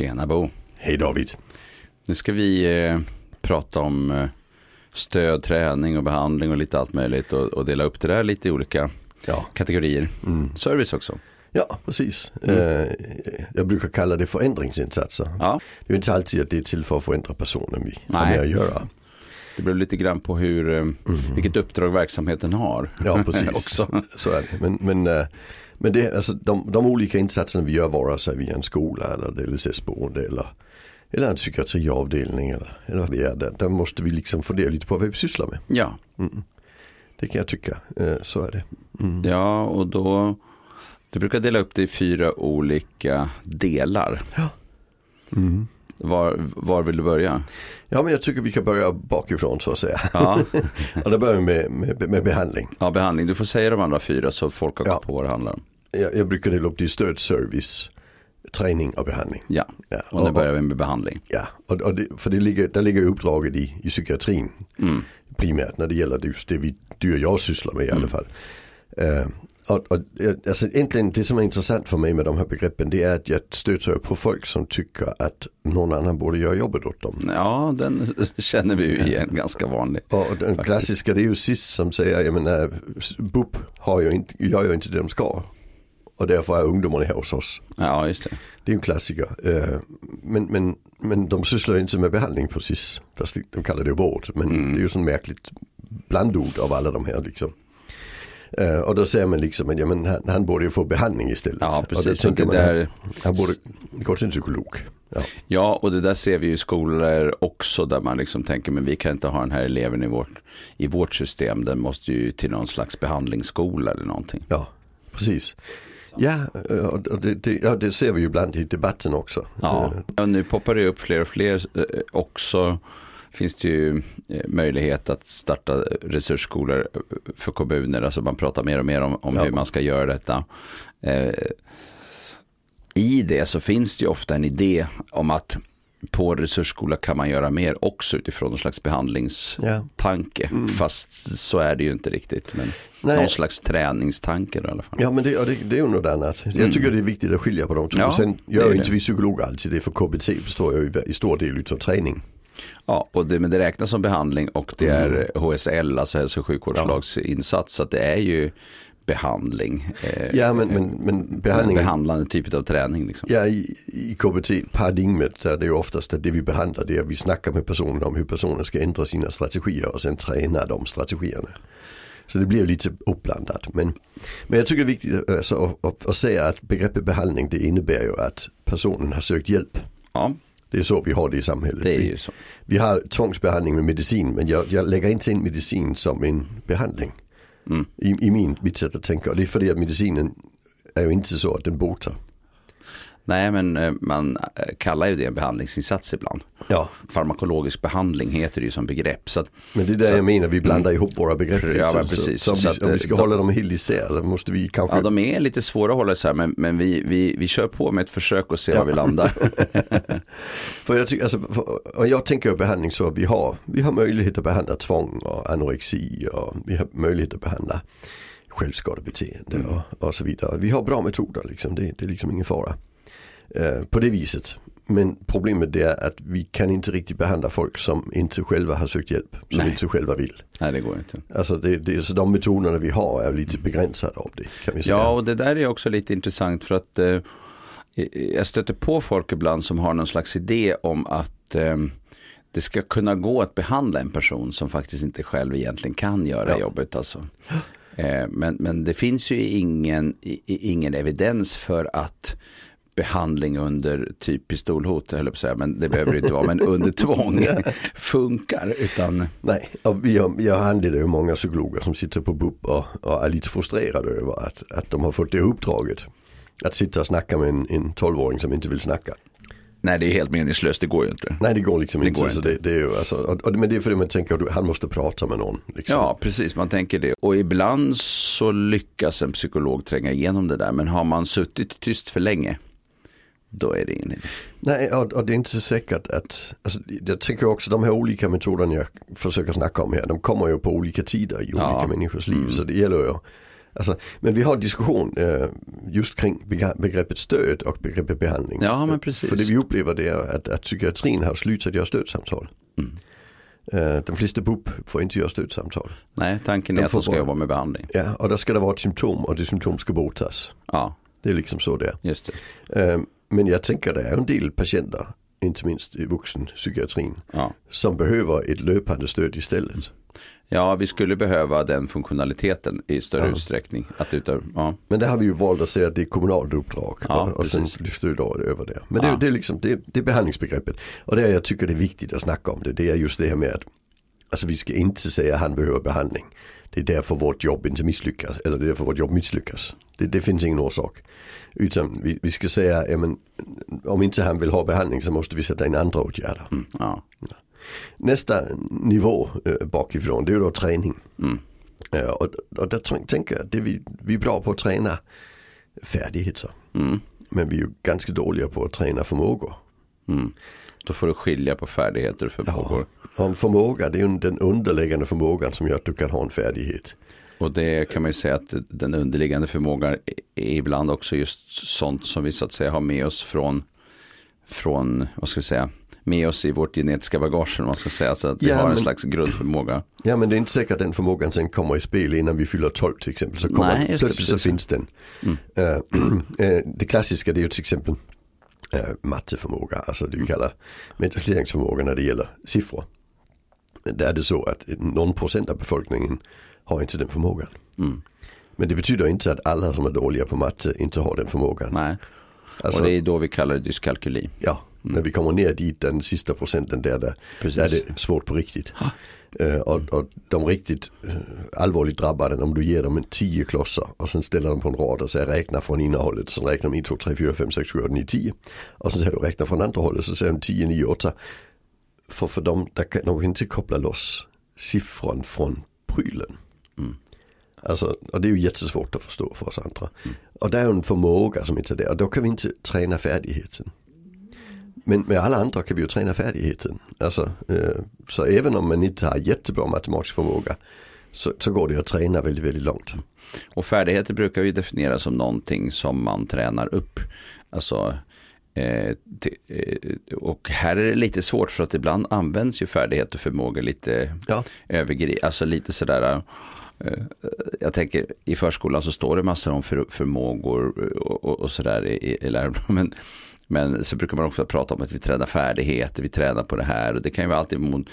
Tjena Bo. Hej David. Nu ska vi eh, prata om eh, stöd, träning och behandling och lite allt möjligt och, och dela upp det där lite i olika Ja, kategorier. mm. Service också. ja precis. Mm. Eh, jag brukar kalla det förändringsinsatser. Ja, Det är inte alltid att det är till för att förändra personen vi har med att göra. Det beror lite grann på hur, eh, vilket uppdrag verksamheten har. Ja, precis. också. Så är det. Men, men, eh, men det, alltså, de, de olika insatserna vi gör, vare sig via en skola eller LSS-boende eller, eller en psykiatriavdelning eller, eller vad vi är, där, där måste vi liksom fundera lite på vad vi sysslar med. Ja, Mm. Det kan jag tycka, eh, så är det. Mm. ja och då, du brukar dela upp det i fyra olika delar. Mm. Var, var vill du börja? Ja men jag tycker vi kan börja bakifrån så att säga. Ja, Och då börjar vi med, med, med behandling. ja behandling. Du får säga de andra fyra så folk har koll Ja. på vad det handlar om. Jag, jag brukar dela upp det i stöd, service, träning och behandling. Ja, Ja, och nu börjar vi med behandling. ja, och, och det, för det ligger, där ligger uppdraget i, i psykiatrin Mm. primärt när det gäller just det vi, du och jag sysslar med i alla Mm. fall. Eh, och, och, alltså egentligen det som är intressant för mig med de här begreppen det är att jag stöter på folk som tycker att någon annan borde göra jobbet åt dem. Ja, den känner vi ju igen, ganska vanlig. Och den Faktiskt. klassiska det är ju SIS som säger, jag menar, BUP har ju inte, gör ju inte det de ska. Och därför är ungdomarna här hos oss. Ja, just det. Det är en klassiker. Eh, Men, men, men de sysslar ju inte med behandling precis. Fast de- de kallar det vård. Men Mm. det är ju sån märkligt blandord av alla de här liksom. Eh, Och då säger man liksom att ja, men han, han borde ju få behandling istället. Ja, precis. Och det man där, att han borde gå till en psykolog. Ja, ja, och det där ser vi i skolor också där man liksom tänker men vi kan inte ha den här eleven i vårt, i vårt system. Den måste ju till någon slags behandlingsskola eller någonting. ja precis. Ja, eh, och och det, det, ja, det ser vi ju ibland i debatten också. Ja, Eh, och nu poppar det upp fler och fler eh, också. Finns det ju eh, möjlighet att starta resursskolor eh, för kommuner. Alltså man pratar mer och mer om, om Ja. hur man ska göra detta. Eh, I det så finns det ju ofta en idé om att på resursskola kan man göra mer också utifrån någon slags behandlingstanke. Ja. Mm. Fast så är det ju inte riktigt. Men Nej. någon slags träningstanke då, i alla fall. Ja men det, och det, det är ju något annat. Jag Mm. tycker det är viktigt att skilja på de två. Ja, Sen gör inte vi psykologer alltid det för KBT består ju i stor del av träning. Ja, och det, men det räknas som behandling och det Mm. är HSL, alltså hälso och sjukvårdslagsinsats. Så det är ju behandling. Eh, Ja men, men, men en behandlingen, behandlande typ av träning. Liksom. ja i, i KBT-paradigmet där det är ju oftast att det vi behandlar det är att vi snackar med personen om hur personen ska ändra sina strategier och sen träna de strategierna. Så det blir lite uppblandat. Men, men jag tycker det är viktigt alltså, att, att, att säga att begreppet behandling det innebär ju att personen har sökt hjälp. Ja, Det är så vi har det i samhället. det är ju så. Vi har tvångsbehandling med medicin men jag, jag lägger inte in medicin som en behandling. Mm. I, i min, mitt sätt att tänka. Och det är för att medicinen är ju inte så att den botar. Nej, men eh, man eh, kallar ju det en behandlingsinsats ibland. Ja, Farmakologisk behandling heter det ju som begrepp. Så att, men det är Så- jag menar, vi blandar ihop våra begrepp. Ja, lite. men precis. Så, så, Så om, vi, om vi ska eh, hålla dem helt isär då måste vi kanske. ja, de är lite svåra att hålla isär, men, men vi, vi, vi kör på med ett försök och ser Ja. var vi landar. För jag, tycker, alltså, för, jag tänker behandling så vi har, vi har möjlighet att behandla tvång och anorexi och vi har möjlighet att behandla självskadebeteende Mm. och, och så vidare. Vi har bra metoder liksom, det, det är liksom ingen fara. Eh, på det viset. Men problemet är att vi kan inte riktigt behandla folk som inte själva har sökt hjälp. Som Nej. inte själva vill. Nej, det går inte. Alltså det, det, så de metoderna vi har är lite begränsade av det kan vi säga. Ja, och det där är också lite intressant för att eh, jag stöter på folk ibland som har någon slags idé om att eh, det ska kunna gå att behandla en person som faktiskt inte själv egentligen kan göra Ja. jobbet. Alltså. Eh, men, men det finns ju ingen, ingen evidens för att behandling under typ pistolhot, höll jag på att säga, men det behöver det inte vara, men under tvång funkar. Utan, Nej, och jag handlar ju många psykologer som sitter på BUP och, och är lite frustrerade över att, att de har fått det uppdraget. Att sitta och snacka med en, en 12-åring som inte vill snacka. nej, det är helt meningslöst, det går ju inte. Nej det går liksom Det inte. går inte. Det, det är ju alltså, och, och, men det är för det man tänker att han måste prata med någon. Liksom. Ja, precis. Man tänker det. Och ibland så lyckas en psykolog tränga igenom det där. Men har man suttit tyst för länge, då är det ingen idé. Nej, och, det är inte så säkert att, alltså, jag tänker också de här olika metoderna jag försöker snacka om här, de kommer ju på olika tider i olika Ja. människors liv. Mm. Så det gäller ju Alltså, men vi har en diskussion eh, just kring begreppet stöd och begreppet behandling. Ja, men precis. För det vi upplever det är att, att psykiatrin har slutat göra stödsamtal. Mm. Eh, de flesta BUP får inte göra stödsamtal. Nej, tanken är de att de ska bara, jobba med behandling. Ja, och där ska det vara ett symptom och det symptom ska botas. Ja. Det är liksom så det är. Just det. Eh, men jag tänker det är en del patienter, inte minst i vuxenpsykiatrin, ja. som behöver ett löpande stöd istället. Ja, vi skulle behöva den funktionaliteten i större ja. utsträckning. Att utav, ja. Men det har vi ju valt att säga att det är kommunalt uppdrag. Ja, och, och sen lyfter vi då över det. Men det, det, är liksom, det, det är behandlingsbegreppet. Och det jag tycker det är viktigt att snacka om det, det är just det här med att alltså vi ska inte säga att han behöver behandling. Det är därför vårt jobb inte misslyckas. Eller det är därför vårt jobb misslyckas. Det, det finns ingen orsak. Utan vi, vi ska säga, ja, men, om inte han vill ha behandling så måste vi sätta in andra åtgärder. Mm, ja. Nästa nivå äh, bakifrån det är då träning. Mm. Äh, och, och där tänker jag det vi, vi är bra på att träna färdigheter. Mm. Men vi är ju ganska dåliga på att träna förmågor. Mm. Då får du skilja på färdigheter och förmågor. Ja, en förmåga det är den underliggande förmågan som gör att du kan ha en färdighet. Och det kan man ju säga att den underliggande förmågan är ibland också just sånt som vi så att säga har med oss från, från vad ska vi säga, med oss i vårt genetiska bagage. Man ska säga. Så att vi ja, har en men, slags grundförmåga. Ja men det är inte säkert att den förmågan sen kommer i spel innan vi fyller 12 till exempel. Så kommer, Nej, plötsligt så finns den. Mm. Uh, det klassiska det är ju till exempel uh, matteförmåga. Alltså det vi kallar mentaliseringsförmåga när det gäller siffror. Där är det så att någon procent av befolkningen har inte den förmågan. Mm. Men det betyder inte att alla som är dåliga på matte inte har den förmågan. Nej. Alltså, och det är då vi kallar det dyskalkyli. Ja, Mm. När vi kommer ner dit den sista procenten där, där, där är det svårt på riktigt. Uh, och, och, de riktigt uh, allvarligt drabbade, om du ger dem en tio klossar och sen ställer dem på en rad och säger räkna från innehållet. Så räknar de 1, 2, 3, 4, 5, 6, 7, 8, 9, 10. Och sen säger du räkna från andra hållet så säger de 10, 9, 8. För för dem, där kan, de kan inte koppla loss siffran från prylen. Alltså, och det är ju jättesvårt att förstå för oss andra. Mm. Och det är en förmåga som inte är där och då kan vi inte träna färdigheten. Men med alla andra kan vi ju träna färdigheten. Alltså, eh, så även om man inte har jättebra matematisk förmåga så, så, går det att träna väldigt, väldigt långt. Och färdigheter brukar ju definieras som någonting som man tränar upp. Alltså, eh, eh, och här är det lite svårt för att ibland används ju färdighet och förmåga lite ja. övergripande. Alltså lite sådär. Eh, jag tänker i förskolan så står det massor om för, förmågor och, och, och sådär i, i läroplanen. Men så brukar man också prata om att vi tränar färdigheter, vi tränar på det här. Och det kan ju vara alltid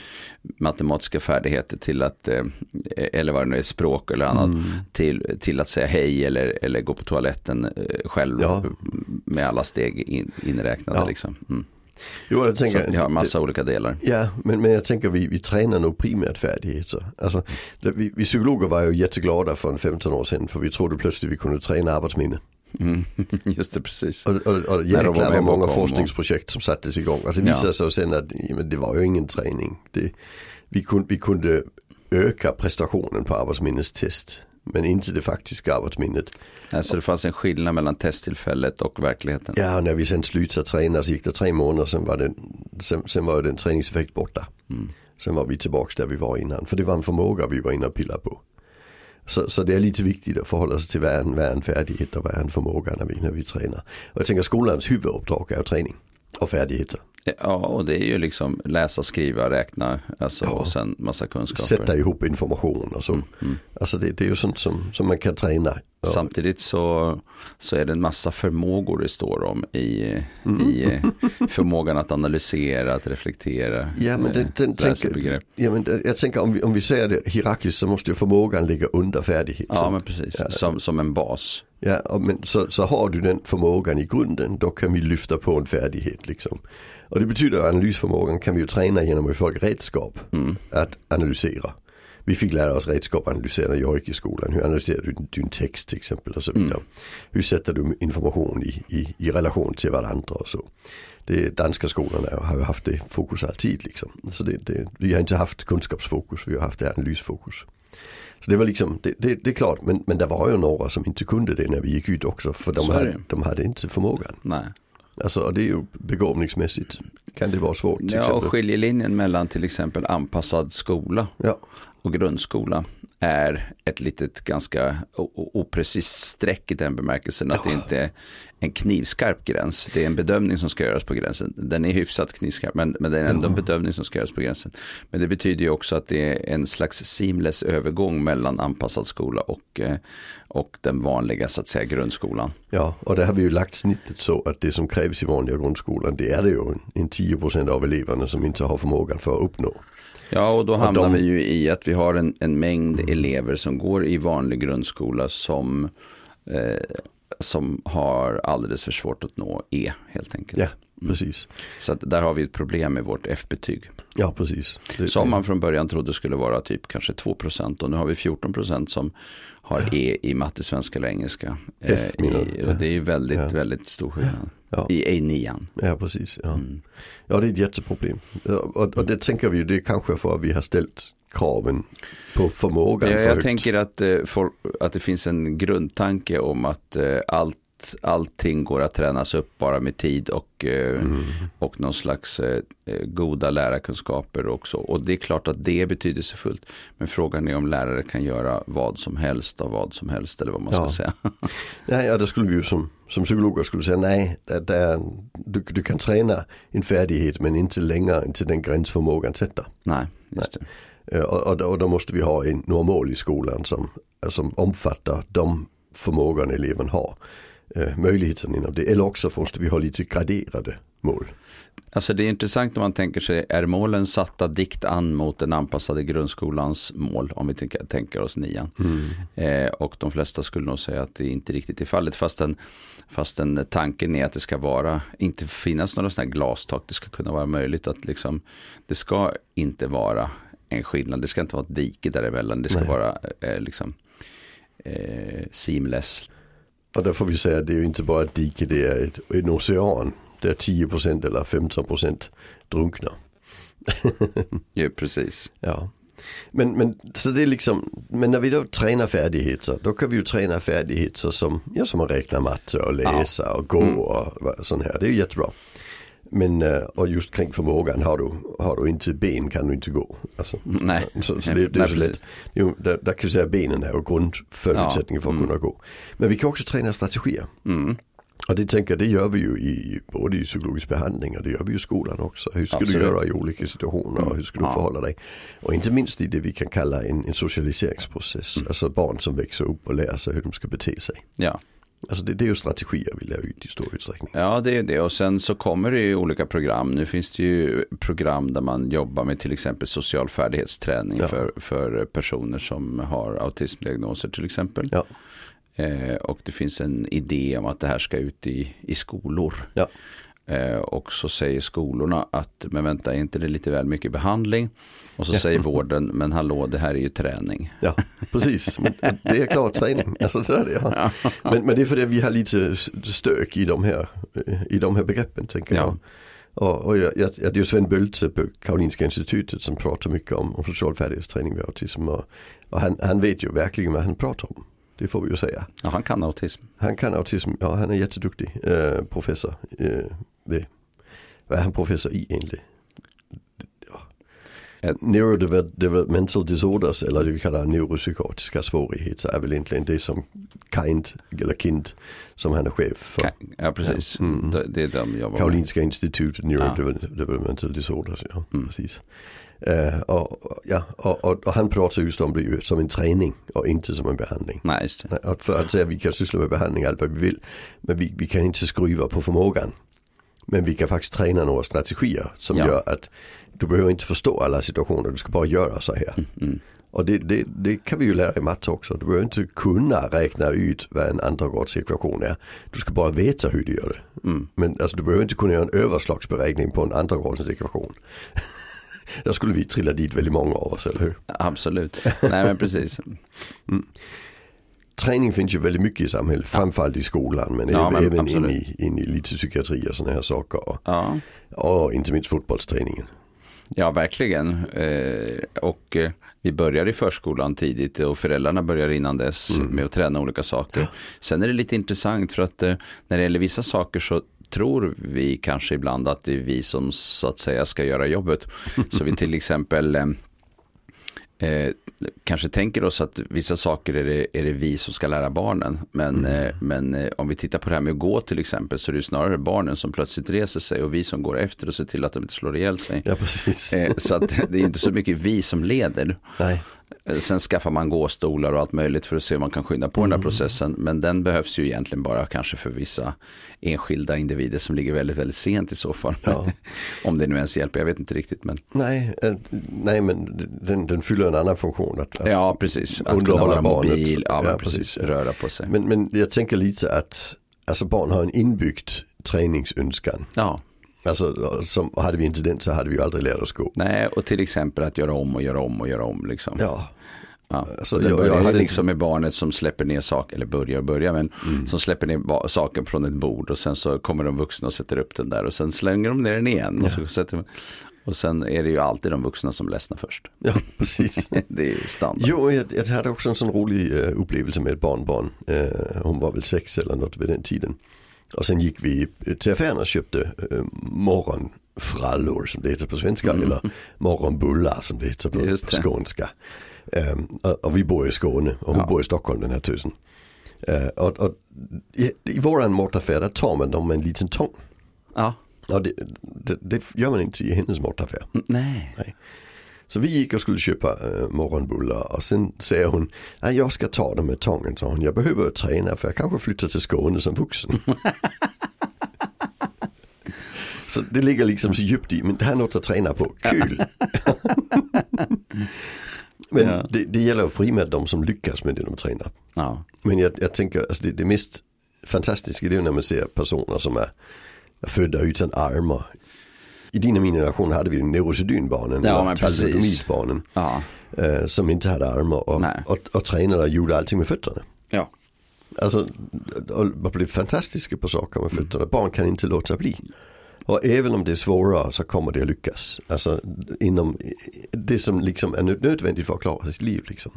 matematiska färdigheter till att, eh, eller vad det nu är, språk eller annat, mm. till, till att säga hej eller, eller gå på toaletten eh, själv ja. med alla steg in, inräknade. Ja. Liksom. Mm. Jo, jag tänker, så vi har massa det, olika delar. Ja, men, men jag tänker vi, vi tränar nog primärt färdigheter. Alltså, det, vi, vi psykologer var ju jätteglada för en 15 år sedan för vi trodde plötsligt vi kunde träna arbetsminne. Mm, just det, precis. Och, och, och jäklar vad många forskningsprojekt som sattes igång. Alltså det visade ja. sig sen att men det var ju ingen träning. Det, vi, kunde, vi kunde öka prestationen på arbetsminnestest. Men inte det faktiska arbetsminnet. Alltså det fanns en skillnad mellan testtillfället och verkligheten. Ja, när vi sen slutade träna så gick det tre månader, sen var, det, sen, sen var den träningseffekt borta. Mm. Sen var vi tillbaka där vi var innan. För det var en förmåga vi var inne och pillade på. Så, så det är lite viktigt att förhålla sig till vad är en, vad är en färdighet och vad är en förmåga när vi, när vi tränar. Och jag tänker skolans huvuduppdrag är träning och färdigheter. Ja, och det är ju liksom läsa, skriva, räkna alltså, ja. och sen massa kunskaper. Sätta ihop information och så. Mm, mm. Alltså det, det, är ju sånt som, som man kan träna. Samtidigt så, så är det en massa förmågor det står om i, mm. i eh, förmågan att analysera, att reflektera, ja, men den, den tänker. Ja, men jag tänker om vi, om vi säger det hierarkiskt så måste ju förmågan ligga under färdigheten. Ja, men precis. Ja. Som, som en bas. Ja, men så, så har du den förmågan i grunden, då kan vi lyfta på en färdighet. Liksom. Och det betyder att analysförmågan kan vi ju träna genom att få redskap mm. att analysera. Vi fick lära oss redskap att analysera när jag gick i skolan. Hur analyserar du din text till exempel och så vidare. Mm. Hur sätter du information i, i, i relation till varandra och så. Det danska skolorna har ju haft det fokus alltid liksom. Så det, det, vi har inte haft kunskapsfokus, vi har haft det analysfokus. Så det var liksom, det, det, det, är klart, men, men det var ju några som inte kunde det när vi gick ut också. För de, hade, de hade inte förmågan. Nej. Alltså och det är ju begåvningsmässigt kan det vara svårt. ja, och skiljelinjen mellan till exempel anpassad skola ja. och grundskola är ett litet ganska oprecist streck i den bemärkelsen att det inte är en knivskarp gräns. Det är en bedömning som ska göras på gränsen. Den är hyfsat knivskarp men, men det är ändå en bedömning som ska göras på gränsen. Men det betyder ju också att det är en slags seamless övergång mellan anpassad skola och, eh, och den vanliga så att säga grundskolan. Ja, och där har vi ju lagt snittet så att det som krävs i vanliga grundskolan det är det ju en, en 10% av eleverna som inte har förmågan för att uppnå. Ja, och då hamnar de... vi ju i att vi har en, en mängd elever som går i vanlig grundskola som, eh, som har alldeles för svårt att nå E helt enkelt. Ja. Precis. Så där har vi ett problem med vårt F-betyg. Ja, precis. Det, som man från början trodde skulle vara typ kanske 2% och nu har vi 14% som har ja. E i matte, svenska eller engelska. F, eh, i, och det är ju väldigt, ja. väldigt stor skillnad. Ja. I E9. Ja, precis. Ja. Mm. ja, det är ett jätteproblem. Och, och det tänker vi ju, det är kanske för att vi har ställt kraven på förmågan. Ja, jag högt. tänker att, eh, for, att det finns en grundtanke om att eh, allt allting går att tränas upp bara med tid och, eh, mm. och någon slags eh, goda lärarkunskaper också. Och det är klart att det är betydelsefullt. Men frågan är om lärare kan göra vad som helst av vad som helst eller vad man ja. ska säga. ja, ja, det skulle vi ju som, som psykologer skulle säga nej, det, är, du, du kan träna en färdighet men inte längre än till den gränsförmågan sätter. Nej, just det. Nej. Och, och, och då måste vi ha en normal i skolan som, som omfattar de förmågan eleven har eh, möjligheten inom det. Eller också måste vi ha lite graderade mål. Alltså det är intressant när man tänker sig, är målen satta dikt an mot den anpassade grundskolans mål, om vi tänker, tänker oss nian. Mm. Eh, och de flesta skulle nog säga att det inte riktigt är fallet, fastän, fastän tanken är att det ska vara, inte finnas några sådana här glastak, det ska kunna vara möjligt att liksom, det ska inte vara en skillnad, det ska inte vara ett dike däremellan, det ska Nej. vara eh, liksom eh, seamless. Och där får vi säga att det är ju inte bara ett dike, det är ett, en ocean. Det är 10% eller 15% drunkna. ja, precis. Ja. Men, men, så det är liksom, men när vi då tränar färdigheter, då kan vi ju träna färdigheter som, ja, som att räkna matte och läsa ja. och gå mm. och sånt här. Det är ju jättebra. Men eh, och just kring förmågan, har du, har du inte ben kan du inte gå. Alltså, nej. Så, så det, det är så lätt. Jo, där, där, kan vi säga benen är grundförutsättningen ja. för att mm. kunna gå. Men vi kan också träna strategier. Mm. Och det tänker jag, det gör vi ju i både i psykologisk behandling och det gör vi i skolan också. Hur ska Absolut. du göra i olika situationer och hur ska du ja. förhålla dig? Och inte minst i det vi kan kalla en, en socialiseringsprocess. Mm. Alltså barn som växer upp och lär sig hur de ska bete sig. Ja. Alltså det, det, är ju strategier vi lär ut i stor utsträckning. Ja, det är det. Och sen så kommer det ju olika program. Nu finns det ju program där man jobbar med till exempel social färdighetsträning ja. för, för personer som har autismdiagnoser till exempel. Ja. Eh, och det finns en idé om att det här ska ut i, i skolor. Ja. Eh, och så säger skolorna att, men vänta, är inte det lite väl mycket behandling? Och så ja. säger vården, men hallå, det här är ju träning. Ja, precis. det är klart träning. Alltså, så är det, ja. Men, men det är för att vi har lite stök i de här, i de här begreppen, tänker jag. Och, och jag, jag, det är ju Sven Böltze på Karolinska institutet som pratar mycket om, om social färdighetsträning vid autism. Och, och han, han vet ju verkligen vad han pratar om. Det får vi ju säga. Ja, han kan autism. Han kan autism, ja han är jätteduktig eh, professor. Eh, vid, vad är han professor i egentligen? Neurodevelopmental disorders eller det vi kallar neuropsykiatriska svårigheter är väl egentligen det som Kind, eller Kind, som han är chef för. Ja precis, mm. det, är de jobbar Karolinska institutet Neurodevelopmental ja. disorders, ja mm. precis. Uh, och, ja, och, och, och, han pratar just om det ju som en träning och inte som en behandling. Nej, just det. Och för att säga vi kan syssla med behandling allt vad vi vill. Men vi, vi kan inte skruva på förmågan. Men vi kan faktiskt träna några strategier som ja. gör att du behöver inte förstå alla situationer, du ska bara göra så här. Mm, mm. Och det, det, det, kan vi ju lära i matte också. Du behöver inte kunna räkna ut vad en andragradsekvation är. Du ska bara veta hur du gör det. Mm. Men alltså, du behöver inte kunna göra en överslagsberäkning på en andragradsekvation. Där skulle vi trilla dit väldigt många av oss, eller hur? Absolut, nej men precis. Träning finns ju väldigt mycket i samhället, framförallt i skolan men, ja, men även in i, in i lite psykiatri och sådana här saker. Och, ja. och inte minst fotbollsträningen. Ja, verkligen. Eh, och eh, vi börjar i förskolan tidigt och föräldrarna börjar innan dess mm. med att träna olika saker. Sen är det lite intressant för att eh, när det gäller vissa saker så tror vi kanske ibland att det är vi som så att säga ska göra jobbet. Så vi till exempel eh, kanske tänker oss att vissa saker är det, är det vi som ska lära barnen. Men, mm. men om vi tittar på det här med att gå till exempel så är det snarare barnen som plötsligt reser sig och vi som går efter och ser till att de inte slår ihjäl sig. Ja, precis. så att det är inte så mycket vi som leder. Nej. Sen skaffar man gåstolar och allt möjligt för att se om man kan skynda på mm. den där mm. processen. Men den behövs ju egentligen bara kanske för vissa enskilda individer som ligger väldigt, väldigt sent i så fall. Ja. om det nu ens hjälper, jag vet inte riktigt. Men... Nej, äh, nej, men den, den fyller en annan funktion. Att, att ja, precis. Att kunna vara barnet. mobil, ja, ja precis. precis. röra på sig. Men, men jag tänker lite att alltså barn har en inbyggd träningsönskan. Ja. Alltså, som, hade vi inte den så hade vi ju aldrig lärt oss gå. Nej, och till exempel att göra om och göra om och göra om. Liksom. Ja. Ja, alltså, det jag, jag hade liksom med barnet som släpper ner saker, eller börjar och börjar, men mm. som släpper ner saker från ett bord och sen så kommer de vuxna och sätter upp den där och sen slänger de ner den igen. Ja. Och, så sätter, och sen är det ju alltid de vuxna som ledsnar först. Ja, precis. det är ju standard. Jo, jag, jag hade också en sån rolig uh, upplevelse med ett barnbarn. Uh, hon var väl sex eller något vid den tiden. Och sen gick vi till affären och köpte uh, morgonfrallor som det heter på svenska. Mm. Eller morgonbullar som det heter på, det. på skånska. Um, och, vi bor i Skåne och hon ja. bor i Stockholm den här tusen. Uh, och, och i, i våran mortaffär där tar man dem med en liten tång. Ja. Och det, det, det, gör man inte i hennes mortaffär. Mm, nej. Nej. Så vi gick och skulle köpa äh, morgonbullar och sen säger hon, att jag ska ta dem med tången, så hon, jag behöver träna för jag kanske flyttar till Skåne som vuxen. så det ligger liksom så djupt i, men det här är något att träna på, kul. men ja. det, det gäller med de som lyckas med det de tränar. Ja. Men jag, jag tänker, alltså det, det mest fantastiska det är när man ser personer som är födda utan armar din och min generation hade vi neurosedynbarnen, ja, talidomidbarnen. Ja. Eh, som inte hade armar och, och, och tränade gjorde allting med fötterna. Ja. Alltså, och blev fantastiska på saker med fötterna. Mm. Barn kan inte låta bli. Och även om det är svårare så kommer det att lyckas. Alltså inom det som liksom är nödvändigt för att klara sitt liv. Liksom.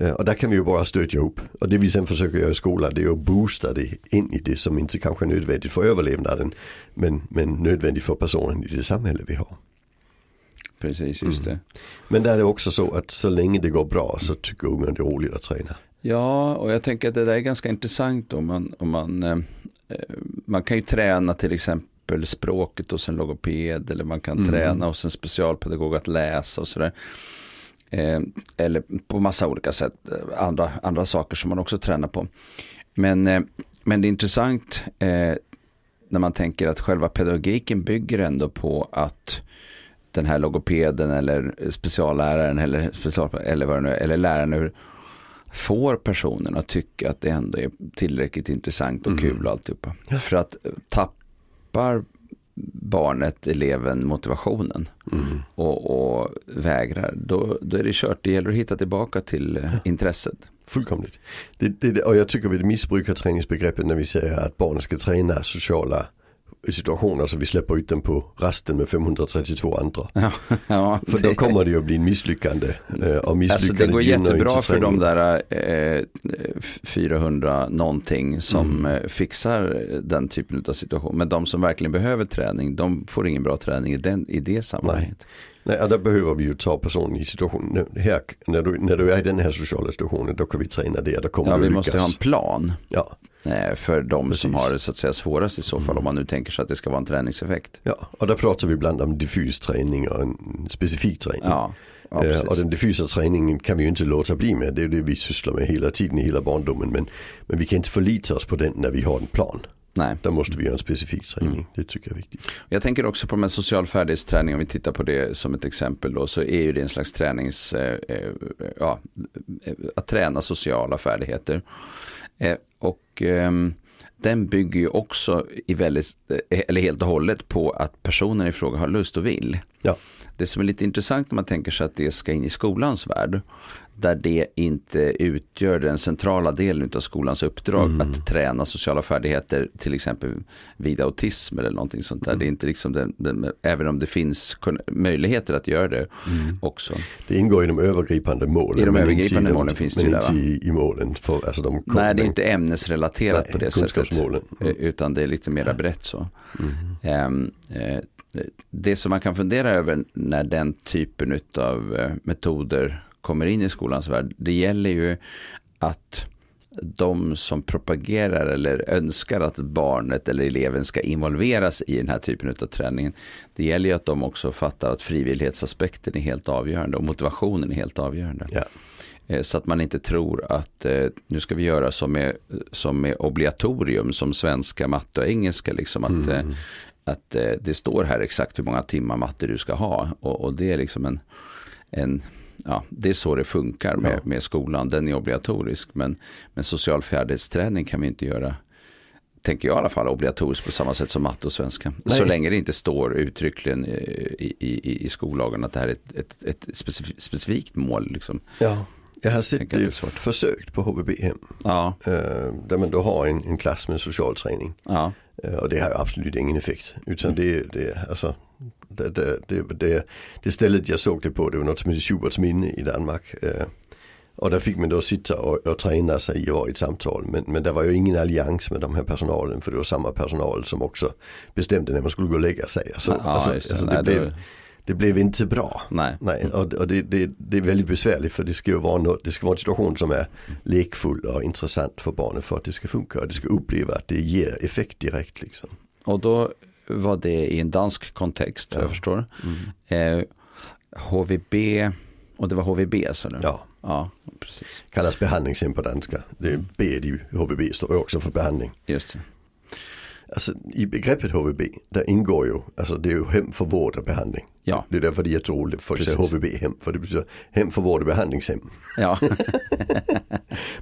Eh, och där kan vi ju bara stödja upp. Och det vi sen försöker göra i skolan det är att boosta det in i det som inte kanske är nödvändigt för överlevnaden. Men, men nödvändigt för personen i det samhälle vi har. Precis, just det. Mm. Men där är det också så att så länge det går bra så tycker ungen det är roligt att träna. Ja, och jag tänker att det där är ganska intressant om man, om man, eh, eh man kan ju träna till exempel språket hos en logoped eller man kan mm. träna hos en specialpedagog att läsa och sådär. Eh, eller på massa olika sätt, eh, andra, andra saker som man också tränar på. Men, eh, men det är intressant eh, när man tänker att själva pedagogiken bygger ändå på att den här logopeden eller specialläraren eller, special, eller, vad det nu, eller läraren får personen att tycka att det ändå är tillräckligt intressant och mm. kul och alltihopa. För att tappar barnet, eleven, motivationen mm. och, och, vägrar, då, då är det kört. Det gäller att hitta tillbaka till ja. intresset. Fullkomligt. Det, det, och jag tycker vi missbrukar träningsbegreppet när vi säger att barnen ska träna sociala situationer så vi släpper ut den på rasten med 532 andra. Ja, ja, för då kommer det ju att bli en misslyckande. Eh, och misslyckande alltså det går jättebra för de där eh, 400 någonting som mm. Eh, fixar den typen av situation. Men de som verkligen behöver träning, de får ingen bra träning i, den, i det sammanhanget. Nej. Nej, där behöver vi ju ta personen i situationen. Här, när, du, när du är i den här sociala situationen, då kan vi träna det. Då kommer ja, vi lyckas. måste ha en plan. Ja. Eh, för de Precis. som har det så att säga svårast i så fall mm. om man nu tänker sig att det ska vara en träningseffekt. Ja, och där pratar vi ibland om diffus träning och en specifik träning. Ja, ja eh, och den diffusa träningen kan vi ju inte låta bli med. Det är det vi sysslar med hela tiden i hela barndomen. Men, men vi kan inte förlita oss på den när vi har en plan. Nej. Där måste vi göra en specifik träning. Mm. Det tycker jag är viktigt. Jag tänker också på med social färdighetsträning. Om vi tittar på det som ett exempel då. Så är ju det en slags tränings, eh, eh ja, att träna sociala färdigheter. Eh, och eh, den bygger ju också i väldigt, eh, eller helt och hållet på att personen i fråga har lust och vill. Ja. Det som är lite intressant när man tänker sig att det ska in i skolans värld där det inte utgör den centrala delen av skolans uppdrag mm. att träna sociala färdigheter till exempel vid autism eller någonting sånt där. Mm. Det är inte liksom den, den, även om det finns möjligheter att göra det mm. också. Det ingår i de övergripande målen. I de övergripande målen de, finns det ju där Men inte i, målen. För, alltså de Nej, det är inte ämnesrelaterat Nej, på det sättet. Mm. Utan det är lite mera brett så. Um, det som man kan fundera över när den typen av eh, metoder kommer in i skolans värld. Det gäller ju att de som propagerar eller önskar att barnet eller eleven ska involveras i den här typen av träning. Det gäller ju att de också fattar att frivillighetsaspekten är helt avgörande och motivationen är helt avgörande. Ja. Eh, så att man inte tror att eh, nu ska vi göra som med, som med obligatorium som svenska, matte och engelska. Liksom, att, mm. eh, att det står här exakt hur många timmar matte du ska ha. Och, och det är liksom en, en ja, det är så det funkar med, med skolan. Den är obligatorisk. Men, men social färdighetsträning kan vi inte göra tänker jag i alla fall, obligatorisk på samma sätt som matte och svenska. Nej. Så länge det inte står uttryckligen i, i, i skollagen att det här är ett, ett, ett specifikt mål. Liksom. Ja. Jag har sett det försökt på HVB-hem. Ja. Uh, där man då har en, en klass med social träning. Ja. Uh, och det har absolut ingen effekt. Utan mm. det, det, alltså, det, det, det, det, det stället jag såg det på, det var något som heter Schuberts minne i Danmark. Och där fick man då sitta och, och träna sig i ett samtal. Men, men det var ju ingen allians med de här personalen för det var samma personal som också bestämde när man skulle gå och lägga sig. Alltså, ja, alltså, alltså det, blev, det blev inte bra. Nej. Nej och, och det, det, det, är väldigt besvärligt för det ska ju vara, något, det ska vara en situation som är lekfull och intressant för barnen för att det ska funka. Och det ska uppleva att det ger effekt direkt. Liksom. Och då var det i en dansk kontext, ja. jag förstår. Mm. Eh, HVB, och det var HVB sa du? Ja. ja precis. Kallas behandlingshem på danska. Det är B, HVB står också för behandling. Just det. Alltså i begreppet HVB, där ingår ju, alltså det är ju hem för vård och behandling. Ja. Det är därför det är jätteroligt, folk säger HVB-hem, för det betyder hem för vård och behandlingshem. Ja.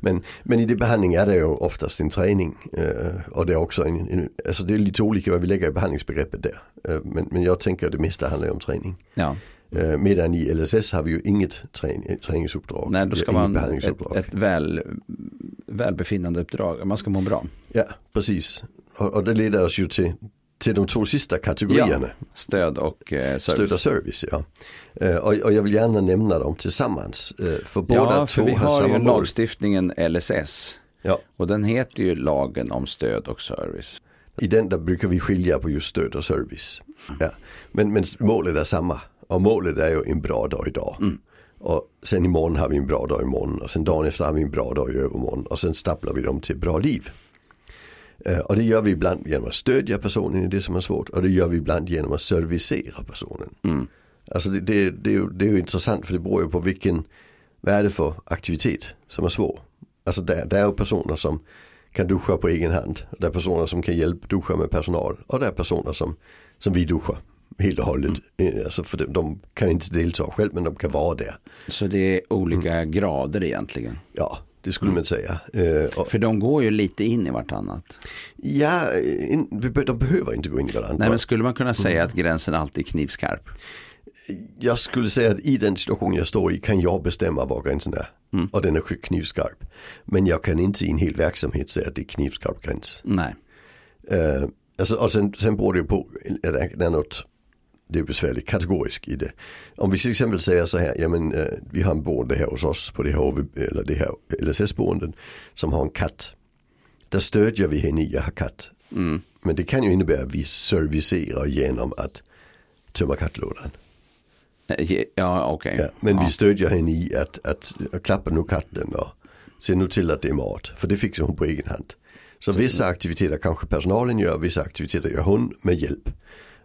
men, men i det behandling är det ju oftast en träning. Uh, och det är också en, en, alltså det är lite olika vad vi lägger i behandlingsbegreppet där. Uh, men, men jag tänker att det mesta handlar om träning. Ja. Uh, medan i LSS har vi ju inget träning, träningsuppdrag. Nej, då ska man ett, ett väl, välbefinnande uppdrag, man ska må bra. Ja, precis och, och det leder oss ju till, till de två sista kategorierna. Ja, stöd och eh, service. Stöd och service, ja. Eh, och, och, jag vill gärna nämna dem tillsammans. Eh, för båda ja, för två vi har, har samma ju lagstiftningen LSS. Ja. Och den heter ju lagen om stöd och service. I den där brukar vi skilja på just stöd och service. Ja. Men, men målet är samma. Och målet är ju en bra dag idag. Mm. Och sen imorgon har vi en bra dag imorgon. Och sen dagen efter har vi en bra dag i övermorgon. Och sen staplar vi dem till bra liv. Eh, och det gör vi ibland genom att stödja personen i det som är svårt och det gör vi ibland genom att servicera personen. Mm. Alltså det, det, det, det är ju intressant för det beror ju på vilken, vad är det för aktivitet som är svår. Alltså det, det är ju personer som kan duscha på egen hand. Det är personer som kan hjälpa duscha med personal och det är personer som, som vi duschar helt och hållet. Mm. Eh, alltså för de, de, kan inte delta själv men de kan vara där. Så det är olika mm. grader egentligen? Ja, det skulle mm. man säga. Uh, För de går ju lite in i vartannat. Ja, in, de behöver inte gå in i varandra. Nej, men skulle man kunna säga mm. att gränsen alltid är knivskarp? Jag skulle säga att i den situation jag står i kan jag bestämma var gränsen är. Mm. Och den är knivskarp. Men jag kan inte i en hel verksamhet säga att det är knivskarp gräns. Nej. Uh, alltså, och sen, sen beror det på, det är något det är besvärligt kategoriskt i det. Om vi till exempel säger så här, ja men eh, vi har en boende här hos oss på det här, eller det här LSS-boenden som har en katt. Där stödjer vi henne i att ha katt. Mm. Men det kan ju innebära att vi servicerar genom att tömma kattlådan. Ja, okej. Okay. Ja, men ja. vi stödjer henne i att, att, att klappa nu katten och se nu till att det är mat. För det fixar hon på egen hand. Så vissa aktiviteter kanske personalen gör, vissa aktiviteter gör hon med hjälp.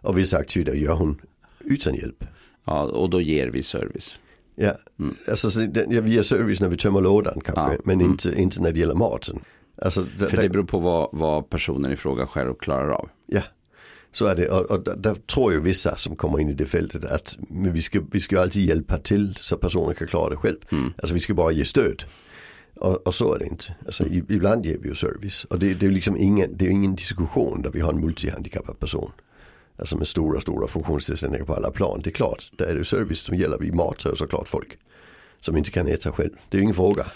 Och vissa aktiviteter gör hon utan hjälp. Ja, och då ger vi service. Ja, mm. alltså så, ja, vi ger service när vi tömmer lådan kanske, ja. men mm. inte, inte när det gäller maten. Alltså, För det beror på vad, vad personen i fråga själv klarar av. Ja, så är det. Och, och där tror ju vissa som kommer in i det fältet att vi ska, vi ska alltid hjälpa till så personen kan klara det själv. Mm. Alltså vi ska bara ge stöd. Och, och, så är det inte. Alltså, ibland ger vi ju service. Och det, det är liksom ingen, det är ingen diskussion där vi har en multihandikappad person. Alltså med stora, stora funktionsnedsättningar på alla plan. Det är klart, där är det service som gäller. Vi matar såklart folk som inte kan äta själv. Det är ju ingen fråga.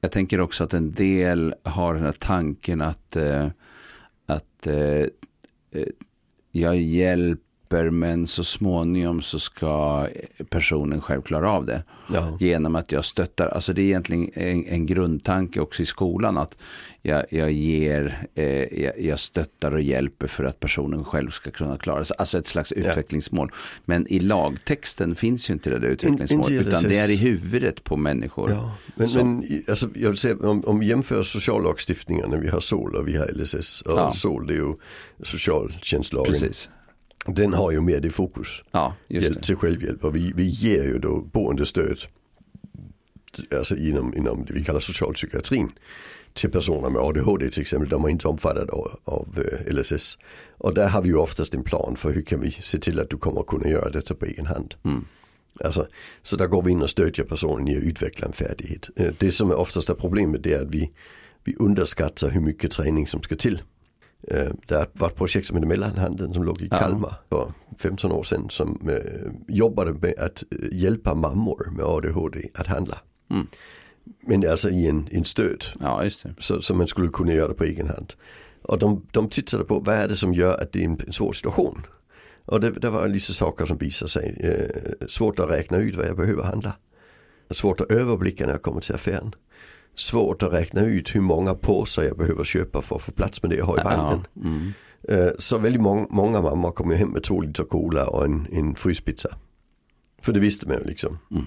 Jag tänker också att en del har den här tanken att, eh, att eh, eh, jag hjälper hjälper men så småningom så ska personen själv klara av det. Ja. Genom att jag stöttar, alltså det är egentligen en, en grundtanke också i skolan att jag, jag ger, eh, jag, jag, stöttar och hjälper för att personen själv ska kunna klara sig. Alltså ett slags ja. utvecklingsmål. Men i lagtexten finns ju inte det där utvecklingsmålet utan det är i huvudet på människor. Ja. Men, men alltså, jag vill säga, om, om vi jämför sociallagstiftningarna, vi har SOL och vi har LSS. Och ja. SOL det är ju socialtjänstlagen. Precis. Den har ju mer det fokus. Ja, just Hjälp till självhjälp och vi, vi ger ju då boendestöd alltså inom, inom det vi kallar socialpsykiatrin till personer med ADHD till exempel. De är inte omfattade av, av eh, LSS. Och där har vi ju oftast en plan för hur kan vi se till att du kommer att kunna göra detta på egen hand. Mm. Alltså, så där går vi in och stödjer personen i att utveckla en färdighet. Eh, det som är oftast är problemet är att vi, vi underskattar hur mycket träning som ska till. Eh, det var ett projekt som heter Mellanhanden som låg i Kalmar för 15 år sedan som jobbade med att hjälpa mammor med ADHD att handla. Mm. Men alltså i en, en stöd. Ja. Så, så man skulle kunna göra det på egen hand. Och de, de tittade på vad är det som gör att det är en, en svår situation. Och det, det var lite saker som visade sig. Eh, svårt att räkna ut vad jag behöver handla. Svårt att överblicka när jag kommer till affären. Svårt att räkna ut hur många påsar jag behöver köpa för att få plats med det jag har i vagnen. Ja, mm. eh, så väldigt många, många mammor kommer hem med två liter cola och en, en fryspizza. För det visste man ju liksom. Mm.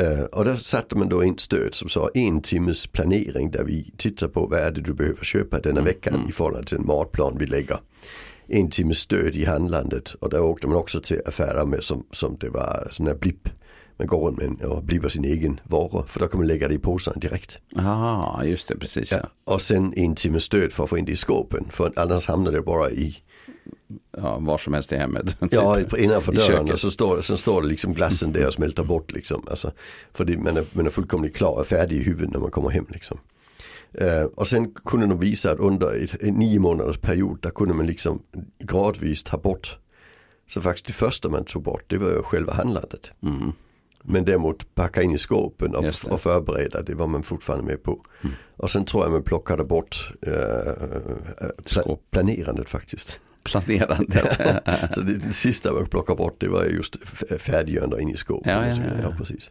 Uh, och där satte man då in stöd som sa en timmes planering där vi tittar på vad är det du behöver köpa denna mm. veckan mm. i förhållande till en matplan vi lägger. En timmes stöd i handlandet och där åkte man också till affärer med som, som det var sån här blipp. Man går runt med och blipper sin egen varor för då kan man lägga det i påsen direkt. Ja, just det, precis. Ja. Ja. Och sen en timmes stöd för att få in det i skåpen för annars hamnar det bara i ja, var som helst i hemmet. Ja, innanför dörren och så står, sen står det liksom glassen där och smälter bort liksom. Alltså, för det, man, är, man är fullkomligt klar och färdig i huvudet när man kommer hem liksom. Uh, och sen kunde de visa att under ett, en nio månaders period där kunde man liksom gradvis ta bort. Så faktiskt det första man tog bort det var ju själva handlandet. Mm. Men däremot packa in i skåpen och, och förbereda det var man fortfarande med på. Mm. Och sen tror jag man plockade bort uh, planerandet faktiskt planerandet. Ja, så det, det sista man plockade bort det var just färdiggörande in i skåpet. Ja, ja, ja, precis.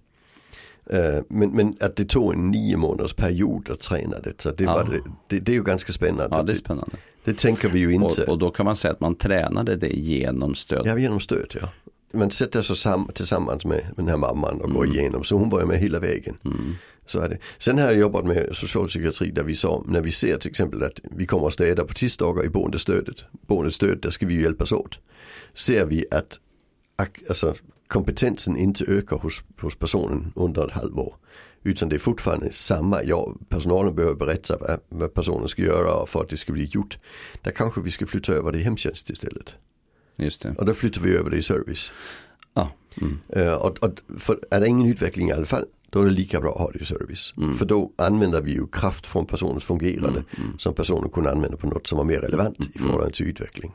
Uh, men, men att det tog en nio månaders period att träna det. Så det, var det, det, det, är ju ganska spännande. Ja, det är spännande. Det tänker vi ju inte. Och, och, då kan man säga att man tränade det genom stöd. Ja, genom stöd ja. Man sätter sig sam tillsammans med den här mamman och mm. går igenom. Så hon var ju med hela vägen. Mm. Så är det. Sen har jag jobbat med socialpsykiatri där vi sa, när vi ser till exempel att vi kommer att städa på tisdagar i boendestödet. Boendestöd, där ska vi ju hjälpas åt. Ser vi att alltså, kompetensen inte ökar hos, hos personen under ett halvår. Utan det är fortfarande samma, ja personalen behöver berätta vad, vad personen ska göra för att det ska bli gjort. Där kanske vi ska flytta över det i hemtjänst istället. Just det. Och då flyttar vi över det i service. Ja. Mm. Uh, och, och, för är det ingen utveckling i alla fall då är det lika bra att ha det i service. Mm. För då använder vi ju kraft från personens fungerande mm. Mm. som personen kunde använda på något som var mer relevant i mm. förhållande till utveckling.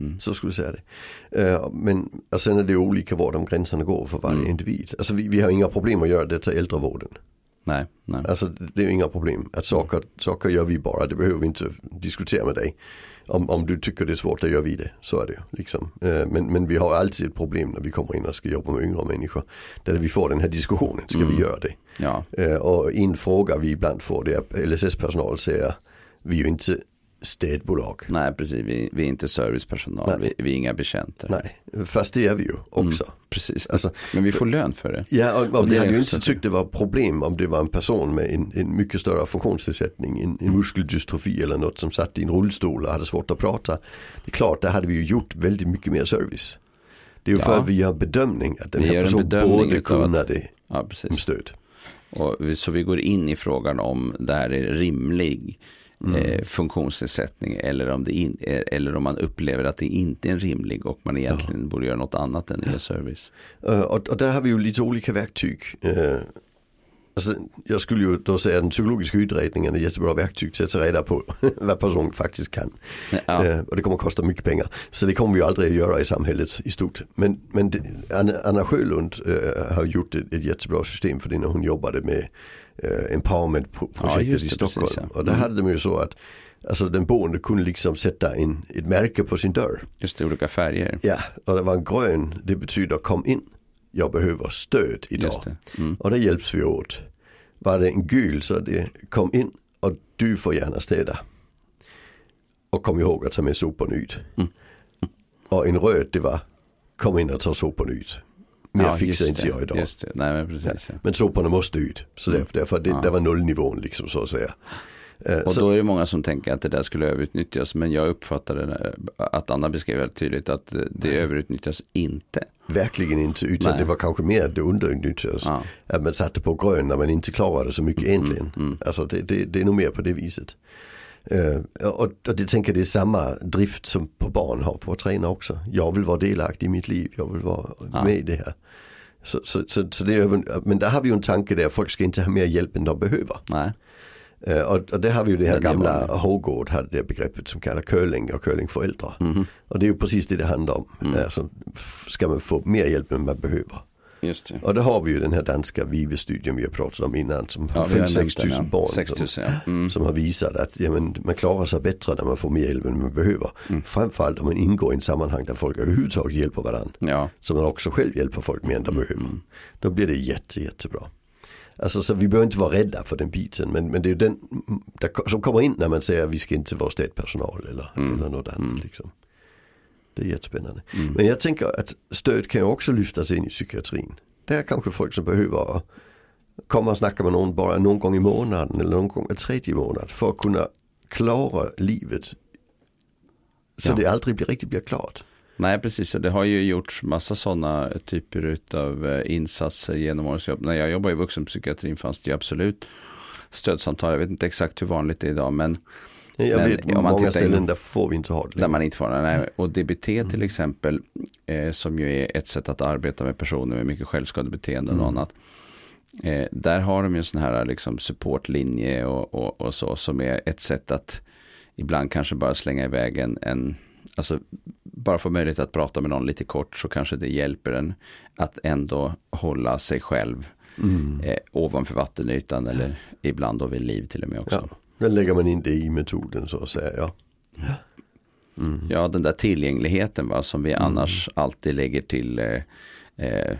Mm. Så skulle jag säga det. Uh, men och sen är det olika var de gränserna går för varje mm. individ. Alltså vi, vi, har inga problem att göra det till äldrevården. Nej, nej. Alltså det är inga problem. Att saker, saker gör vi bara, det behöver vi inte diskutera med dig om, om du tycker det är svårt, då gör vi det. Så är det ju. Liksom. Eh, men, men vi har alltid ett problem när vi kommer in och ska jobba med yngre människor. Där vi får den här diskussionen, ska mm. vi göra det? Ja. Eh, och en fråga vi ibland får det är LSS-personal säger vi är ju inte städbolag. Nej, precis. Vi, vi är inte servicepersonal. Vi, vi, är inga betjänter. Nej, fast det är vi ju också. Mm, precis. Alltså, Men vi får lön för det. Ja, och, och vi hade ju inte tyckt det var problem om det var en person med en, en mycket större funktionsnedsättning, en, en muskeldystrofi eller något som satt i en rullstol och hade svårt att prata. Det är klart, där hade vi ju gjort väldigt mycket mer service. Det är ju ja. för att vi gör en bedömning att den vi här personen borde kunna det ja, med stöd. Och så vi går in i frågan om det här är rimlig mm. eh, funktionsnedsättning eller om, det in, eh, eller om man upplever att det inte är rimlig och man egentligen ja. borde göra något annat än ja. service. Uh, och, och, där har vi ju lite olika verktyg. Uh, Alltså, jag skulle ju då säga att den psykologiska utredningen är ett jättebra verktyg till att ta reda på vad personen faktiskt kan. Ja. Eh, och det kommer att kosta mycket pengar. Så det kommer vi aldrig att göra i samhället i stort. Men, men det, Anna, Anna Sjölund har gjort ett, ett jättebra system för det när hon jobbade med eh, empowerment-projektet just i Stockholm. precis, ja. Och där Mm. hade de ju så att alltså, den boende kunde liksom sätta en, ett märke på sin dörr. Just det, olika färger. Ja, och det var en grön, det betyder kom in, jag behöver stöd idag. Det. Mm. Och det hjälps vi åt. Var det en gul så det kom in och du får gärna städa. Och kom ihåg att ta med soporna ut. Mm. Och en röd det var kom in och ta soporna ut. Mer Ja, fixar inte det, jag idag. Nej men precis. Ja. Men soporna måste ut. Så därför, därför det, Ja. det var nollnivån liksom så att säga. Eh, Och så, då är det många som tänker att det där skulle överutnyttjas. Men jag uppfattade att Anna beskrev väldigt tydligt att det överutnyttjas inte. verkligen inte. Utan Nej. det var kanske mer att det underutnyttjades. Ja. Att man satte på grön när man inte klarade så mycket egentligen. mm. Alltså det, det, det är nog mer på det viset. Eh, och, och det tänker det är samma drift som på barn har på att träna också. Jag vill vara delaktig i mitt liv, jag vill vara Ja. med i det här. Så, så, så, så det är, men där har vi ju en tanke där, folk ska inte ha mer hjälp än de behöver. Nej. Eh, och, och det har vi ju det här det gamla Hågård hade det begreppet som kallar curling och curlingföräldrar. Mhm. Och det är ju precis det det handlar om. Mm. Alltså, f- ska man få mer hjälp än man behöver. Just det. Och då har vi ju den här danska Vive-studien vi har pratat om innan som har har 5-6 nämnt den, tusen ja. barn 6 000 som, ja. Mm. som har visat att ja, men, man klarar sig bättre när man får mer hjälp än man behöver. Mm. Framförallt om man ingår i en sammanhang där folk överhuvudtaget hjälper varandra. Ja. Så man också själv hjälper folk mer än Mm. de behöver. Då blir det jätte, jättebra. Alltså så vi behöver inte vara rädda för den biten. Men, men det är den där, som kommer in när man säger att vi ska inte vara städpersonal eller, Mm. eller något annat. Liksom. Det är jättespännande. Mm. Men jag tänker att stöd kan ju också lyftas in i psykiatrin. Det är kanske folk som behöver komma och snacka med någon bara någon gång i månaden eller någon gång var tredje månad för att kunna klara livet. Så Ja. det aldrig blir, riktigt blir klart. Nej, precis. Och det har ju gjorts massa sådana typer av insatser genom årens. När jag jobbade i vuxenpsykiatrin fanns det ju absolut stödsamtal. Jag vet inte exakt hur vanligt det är idag, men Jag Men vet om man många ställen in- där får vi inte ha det. där man inte får det. Nej. Och DBT Mm. till exempel, eh, som ju är ett sätt att arbeta med personer med mycket självskadebeteende och Mm. annat. Eh, där har de ju en sån här liksom, supportlinje och, och, och så som är ett sätt att ibland kanske bara slänga iväg en, en alltså bara få möjlighet att prata med någon lite kort så kanske det hjälper en att ändå hålla sig själv Mm. eh, ovanför vattenytan eller ibland då vid liv till och med också. Ja. Då lägger man in det i metoden så att säga. Ja. Mm. Ja, den där tillgängligheten va, som vi annars alltid lägger till eh, eh,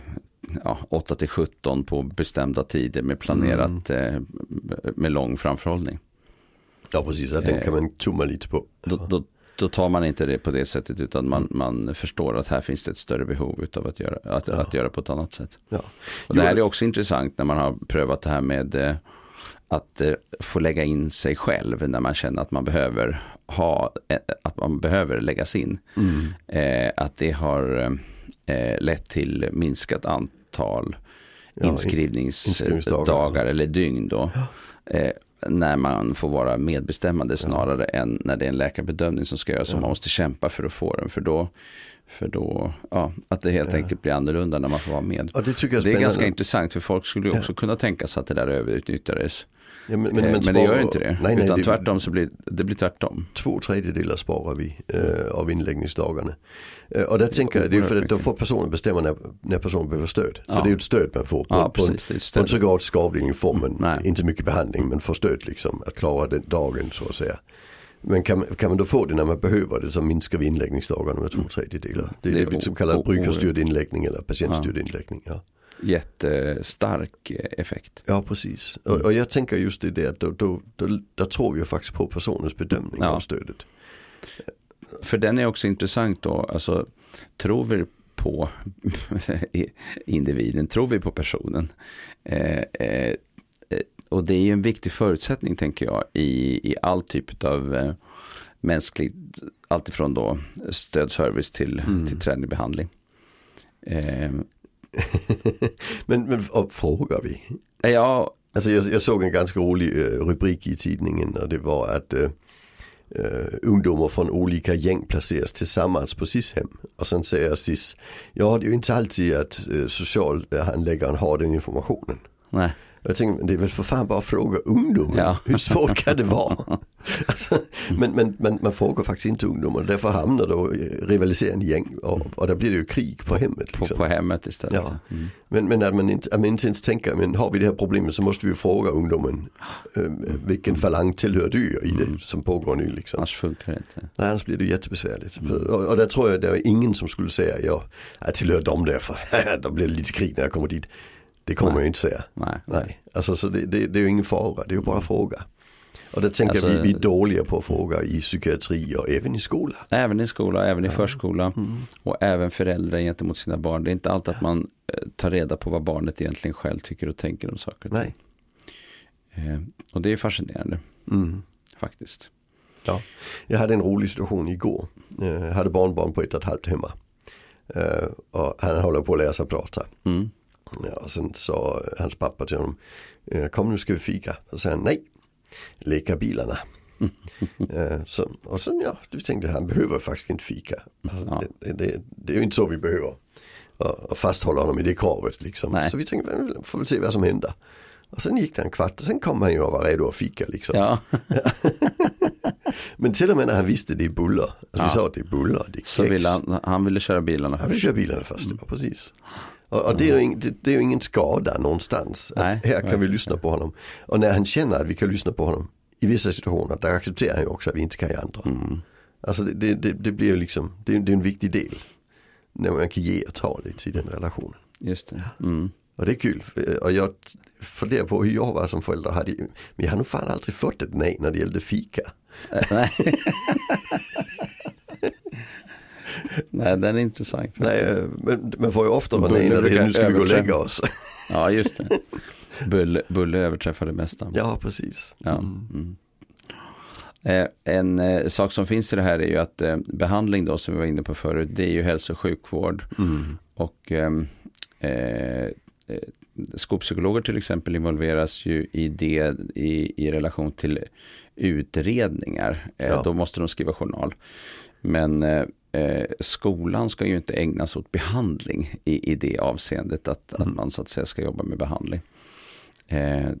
ja, 8 till 17 på bestämda tider med planerat eh, med lång framförhållning. ja precis, att den Eh. kan man tumma lite på. Då, då, då tar man inte det på det sättet utan man, man förstår att här finns det ett större behov av att göra, att, Ja. att göra på ett annat sätt. Ja. Och det här är också intressant när man har prövat det här med eh, att eh, få lägga in sig själv när man känner att man behöver ha, eh, att man behöver läggas in. Mm. Eh, att det har lett till minskat antal Ja, in- inskrivningsdagar inskrivningsdagar. eller dygn då. Eh, när man får vara medbestämmande snarare än när det är en läkarbedömning som ska göras Ja. man måste kämpa för att få den. För då, för då ja, att det helt Ja. enkelt blir annorlunda när man får vara med. Och det Det är ganska intressant för folk skulle Ja. också kunna tänka sig att det där överutnyttjades. Ja, men, Men, men, men, men, det gör inte det. Nej, nej, Utan det, tvärtom så blir det blir tvärtom. Två tredjedelar sparar vi eh, av inläggningsdagarna. Eh, och där tänker jag, det är för att då får personen bestämma när, när personen behöver stöd. För Ja. det är ju ett stöd man får. På, Ja, på, en, precis. Är på en psykiatrisk avdelning får man Nej. inte mycket behandling men får stöd liksom att klara den dagen så att säga. Men kan, man- kan man då få det när man behöver det så minskar vi inläggningsdagarna med två tredjedelar. Det är Det är vi som o- kallar o- brukarstyrd inläggning eller patientstyrd inläggning. Ja. Jättestark effekt. Ja precis. Och, och jag tänker just det att då, då, då, då tror vi faktiskt på personens bedömning Ja. av stödet. För den är också intressant då. Alltså, tror vi på individen? Tror vi på personen? Eh, eh, eh, och det är ju en viktig förutsättning tänker jag i, i all typ av eh, mänsklig, alltifrån då stödservice till, Mm. till träning och behandling. Eh, men men frågar vi? ja, Alltså jag, jag såg en ganska rolig eh, rubrik i tidningen och det var att eh, eh, ungdomar från olika gäng placeras tillsammans på SIS-hem. Och sen säger SIS, ja det är ju inte alltid att eh, socialhandläggaren har den informationen. nej. Jag tänker, det är väl för fan bara att fråga ungdomen. Ja. Hur svårt kan det vara? alltså, men, men, men man frågar faktiskt inte ungdomar. Därför hamnar då rivaliserande gäng och, och där blir det ju krig på hemmet. På, Liksom. på hemmet istället. Ja. Mm. Men, men att, man inte, att man inte ens tänker, men har vi det här problemet så måste vi fråga ungdomen. Eh, vilken falang tillhör du i det som pågår nu liksom. Annars funkar det inte. Nej, annars blir det jättebesvärligt. Och, och där tror jag det är ingen som skulle säga ja, jag tillhör dem där för då blir det lite krig när jag kommer dit. Det kommer Nej. ju inte säga. Nej. Nej, alltså så det, det, det är ju ingen fara, det är ju bara fråga. Och det tänker Alltså- jag vi, vi är dåliga på att fråga i psykiatri och även i skola. Även i skola, även i förskola och även föräldrar gentemot sina barn. Det är inte alltid att man eh, tar reda på vad barnet egentligen själv tycker och tänker om saker och ting. Eh, och det är fascinerande Mm. faktiskt. Ja. Jag hade en rolig situation igår. Eh, Jag hade barnbarn på ett och ett halvt hemma. Eh, Och han håller på att lära sig prata. Mm. Ja, och sen sa hans pappa till honom, eh, kom nu ska vi fika. Så sa han nej, leka bilarna. Eh, så, och sen ja, du tänkte han behöver faktiskt inte fika. Alltså, Ja. det, det, det är ju inte så vi behöver. Och, och fasthålla honom i det kravet liksom. Nej. Så vi tänkte, "Men vi får väl se vad som händer. Och sen gick det en kvart och sen kom han ju och var redo att fika liksom. Ja, Men till och med när han visste det är bullar. Alltså Ja. vi sa det är bullar, det är så ville han, han ville köra bilarna Han vill först. köra bilarna först, ja, precis. Och, det, är ju ing, är ju ingen skada någonstans. Att Nej, här kan vi lyssna på honom. Och när han känner att vi kan lyssna på honom i vissa situationer, där accepterar han ju också att vi inte kan i andra. Mm. Alltså det, det, det, det blir ju liksom, det, det är en viktig del. När man kan ge och ta lite i den relationen. Just det. Mm. Och det är kul. Och jag funderar på hur jag var som förälder. Hade, men jag har nog fan aldrig fått ett nej när det gällde fika. Eh, Nej. Nej, den är intressant. Nej, eh, men man får ju ofta vara nej när det nu ska vi gå och lägga oss. Ja, just det. Bulle, bulle överträffar det mesta. Ja, precis. Ja. Mm. Eh, en eh, sak som finns i det här är ju att eh, behandling då som vi var inne på förut, det är ju hälso och sjukvård. Mm. Och ehm, eh, eh, skolpsykologer till exempel involveras ju i det i, i relation till utredningar. Ja. Då måste de skriva journal. Men eh, skolan ska ju inte ägna sig åt behandling i, i det avseendet att, att man så att säga ska jobba med behandling. Eh, eh,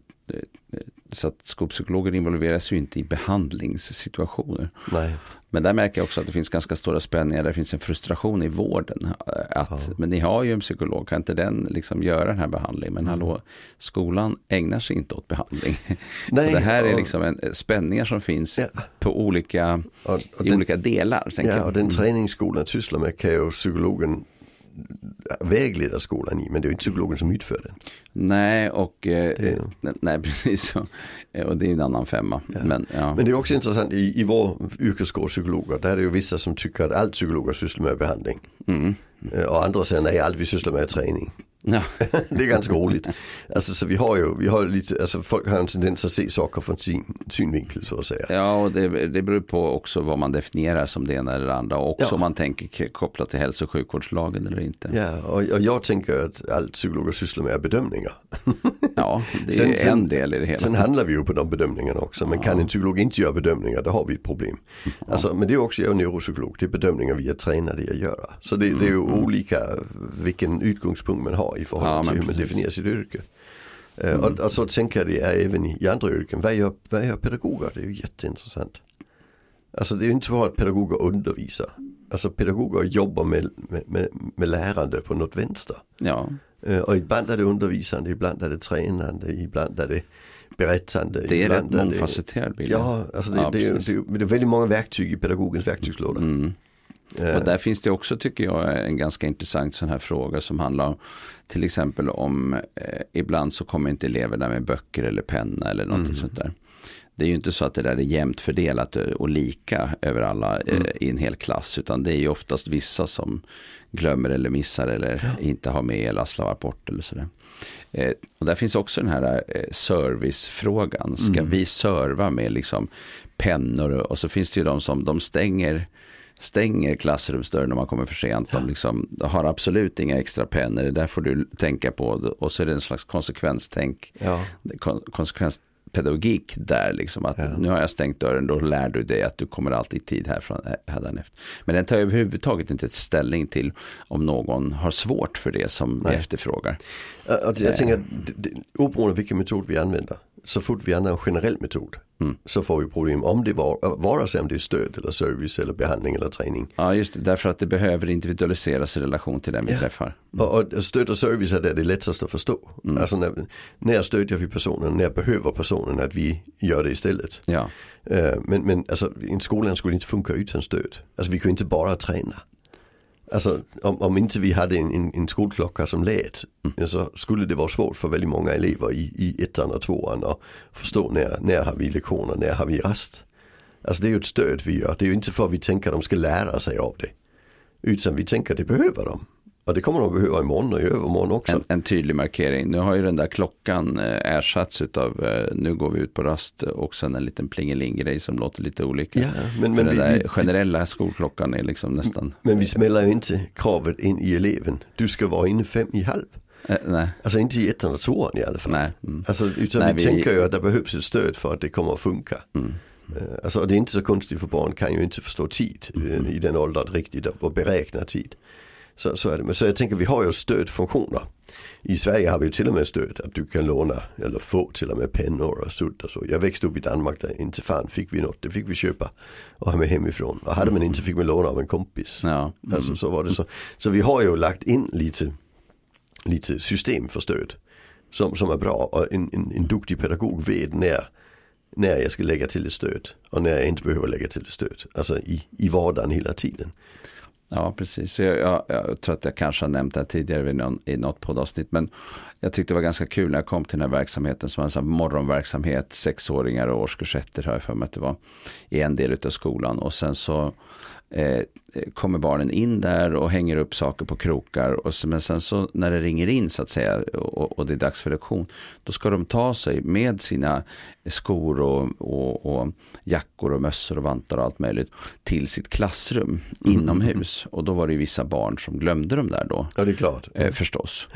så att skolpsykologer involveras ju inte i behandlingssituationer. Nej. Men där märker jag också att det finns ganska stora spänningar. Det finns en frustration i vården. eh, Att, Men ni har ju en psykolog, kan inte den liksom göra den här behandlingen? Men hallå, skolan ägnar sig inte åt behandling. Nej, det här är liksom en, spänningar som finns Ja. på olika, Och, och i den, olika delar. Ja, och den träning skolan sysslar med kan ju psykologen vägleda skolan i. Men det är inte psykologen som utför den. Nej, och eh, eh, nej, precis så. Eh, Och det är en annan femma. Men, ja. Men det är också intressant i, i vår yrkeskår psykologer. Där är det ju vissa som tycker att allt psykologer sysslar med behandling. Mm. Eh, Och andra säger nej, allt vi sysslar med är träning. Ja. det är ganska roligt. Alltså så vi har ju, vi har lite, alltså folk har en tendens att se saker från sin synvinkel så att säga. Ja, och det, det beror på också vad man definierar som det ena eller det andra. Och Ja. om man tänker kopplat till hälso och sjukvårdslagen eller inte. Ja, och, och jag tänker att allt psykologer sysslar med är bedömningar. Ja, det är Sen- en del i det hela. Sen handlar vi ju på de bedömningarna också. Men kan en psykolog inte göra bedömningar, då har vi ett problem. Alltså, men det är också, jag är neuropsykolog, det är bedömningar vi är tränade i att göra. Så det, det är ju olika vilken utgångspunkt man har i förhållande Ja, till hur man definierar sitt yrke. Eh, Och, och så tänker jag det är även i, andra yrken. Vad gör, vad gör pedagoger? Det är ju jätteintressant. Alltså det är ju inte så att pedagoger undervisar. Alltså pedagoger jobbar med, med, med, med lärande på något vänster. Ja, Eh, Och ibland är det undervisande, ibland är det tränande, ibland är det berättande. det är rätt mångfacetterad bild. Ja, alltså det, Ja, det, är, det, är, det är väldigt många verktyg i pedagogens verktygslåda. Mm. Eh, Och där finns det också tycker jag en ganska intressant sån här fråga som handlar om till exempel om eh, ibland så kommer inte eleverna med böcker eller penna eller någonting sånt där. Det är ju inte så att det där är jämnt fördelat eh, och lika över alla eh, i en hel klass utan det är ju oftast vissa som glömmer eller missar eller inte har med eller har slarvat bort eller sådär. Eh, och där finns också den här eh, servicefrågan. Ska vi serva med liksom pennor och så finns det ju de som de stänger stänger klassrumsdörren om man kommer för sent. De liksom har absolut inga extra pennor, det där får du tänka på. Och så är det en slags konsekvenstänk. ja. Kon- pedagogik där. Liksom, att Ja. Nu har jag stängt dörren, då lär du dig att du kommer alltid i tid härifrån, hädanefter. Men den tar överhuvudtaget inte ställning till om någon har svårt för det som Nej. efterfrågar. Och jag tänker att det- det- oberoende vilken metod vi använder, så fort vi använder en generell metod Mm. så får vi problem om det var, vare sig om det är stöd eller service eller behandling eller träning. Ja, just det, därför att det behöver individualiseras i relation till den vi Ja. träffar. Och, och stöd och service är det är lättast att förstå. Alltså när, när stödjer vi personen, när behöver personen att vi gör det istället. Ja, Eh, men, men alltså en skolan skulle inte funka utan stöd. Alltså vi kan inte bara träna. Alltså om, om inte vi hade en, en, en skolklocka som lät Mm. så skulle det vara svårt för väldigt många elever i, i ettan och tvåan att förstå när, när har vi lektioner, när har vi rast. Alltså det är ju ett stöd vi gör, det är ju inte för att vi tänker att de ska lära sig av det. Utan vi tänker att det behöver de. Och det kommer de behöva imorgon och i övermorgon också. en, en tydlig markering. Nu har ju den där klockan eh, ersatts av eh, nu går vi ut på rast och sen en liten plingeling-grej som låter lite olika. Ja, men, men, den vi, där vi, skällera skolklockan är liksom nästan, men vi smäller ju inte kravet in i eleven. Du ska vara inne fem i halv. eh, nej, Alltså inte i ettan och tvåan i alla fall. nej. Mm. Alltså, utan Nej, vi, vi- tänker ju att det behövs ett stöd för att det kommer att funka. Mm. Alltså, och det är inte så konstigt för barn kan ju inte förstå tid Mm. eh, i den åldern riktigt och beräkna tid. Så, så är det. Men så jag tänker vi har ju stödfunktioner. I Sverige har vi ju till och med stöd att du kan låna eller få till och med pennor och sudd och så. Jag växte upp i Danmark där inte fan fick vi något. Det fick vi köpa och ha med hemifrån. Och hade man inte fick man låna av en kompis. Ja, mm. Alltså så var det så. Så vi har ju lagt in lite, lite system för stöd. Som, som är bra och en, en, en duktig pedagog vet när, när jag ska lägga till ett stöd och när jag inte behöver lägga till ett stöd. Alltså i, i vardagen hela tiden. Ja, precis. Så Jag, jag, jag tror att jag kanske har nämnt det här tidigare vid någon, i något poddavsnitt. Men jag tyckte det var ganska kul när jag kom till den här verksamheten som var en sån här morgonverksamhet. Sexåringar och årskurs ettor har jag för mig att det var. I en del av skolan. Och sen så eh, kommer barnen in där och hänger upp saker på krokar. Och så, men sen så när det ringer in så att säga och, och det är dags för lektion. Då ska de ta sig med sina skor och, och, och jackor och mössor och vantar och allt möjligt till sitt klassrum inomhus. Och då var det ju vissa barn som glömde dem där då. Ja det är klart. Eh, förstås.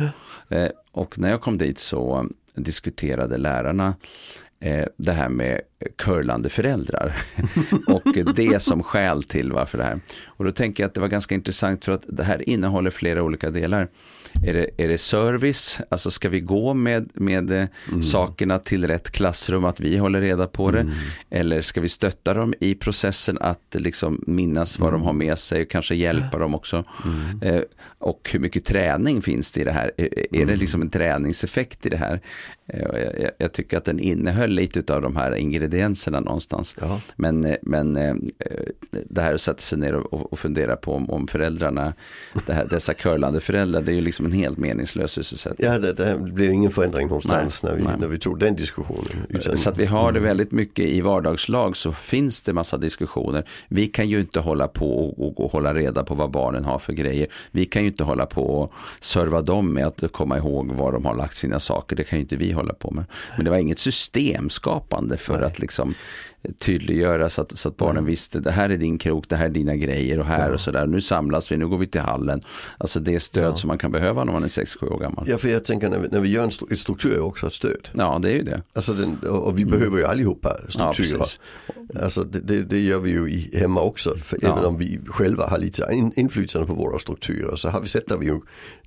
Eh, och när jag kom dit så diskuterade lärarna eh, det här med curlande föräldrar. och det som skäl till varför det här. Och då tänker jag att det var ganska intressant för att det här innehåller flera olika delar. Är det, är det service, alltså ska vi gå med, med eh, sakerna till rätt klassrum, att vi håller reda på det? Eller ska vi stötta dem i processen att liksom minnas vad de har med sig och kanske hjälpa dem också? Eh, och hur mycket träning finns det i det här? Är, är det liksom en träningseffekt i det här? Eh, jag, jag- jag tycker att den innehöll lite av de här ingredienserna någonstans. Men, eh, men eh, det här att sätta sig ner och, och fundera på om, om föräldrarna, här, dessa curlande föräldrar, det är ju liksom en helt meningslös sysselsättning. Ja det, det blev ingen förändring någonstans Nej, när, vi, nej. när vi tog den diskussionen. Utan, Så att vi har det väldigt mycket i vardagslag så finns det massa diskussioner. Vi kan ju inte hålla på och, och, och hålla reda på vad barnen har för grejer. Vi kan ju inte hålla på och serva dem med att komma ihåg var de har lagt sina saker. Det kan ju inte vi hålla på med. Men det var inget systemskapande för Nej. att liksom tydliggöra så att, så att barnen visste det här är din krok, det här är dina grejer och här och sådär. Nu samlas vi, nu går vi till hallen. Alltså det stöd som man kan behöva när man är 6-7 år gammal. Ja för jag tänker när vi, när vi gör en ett struktur är också ett stöd. Ja, det är ju det. Alltså den, och vi behöver ju allihopa Ja, strukturer. precis. Alltså det, det, det gör vi ju i, hemma också. För Ja. Även om vi själva har lite in, inflytande på våra strukturer så har vi, sätter vi ju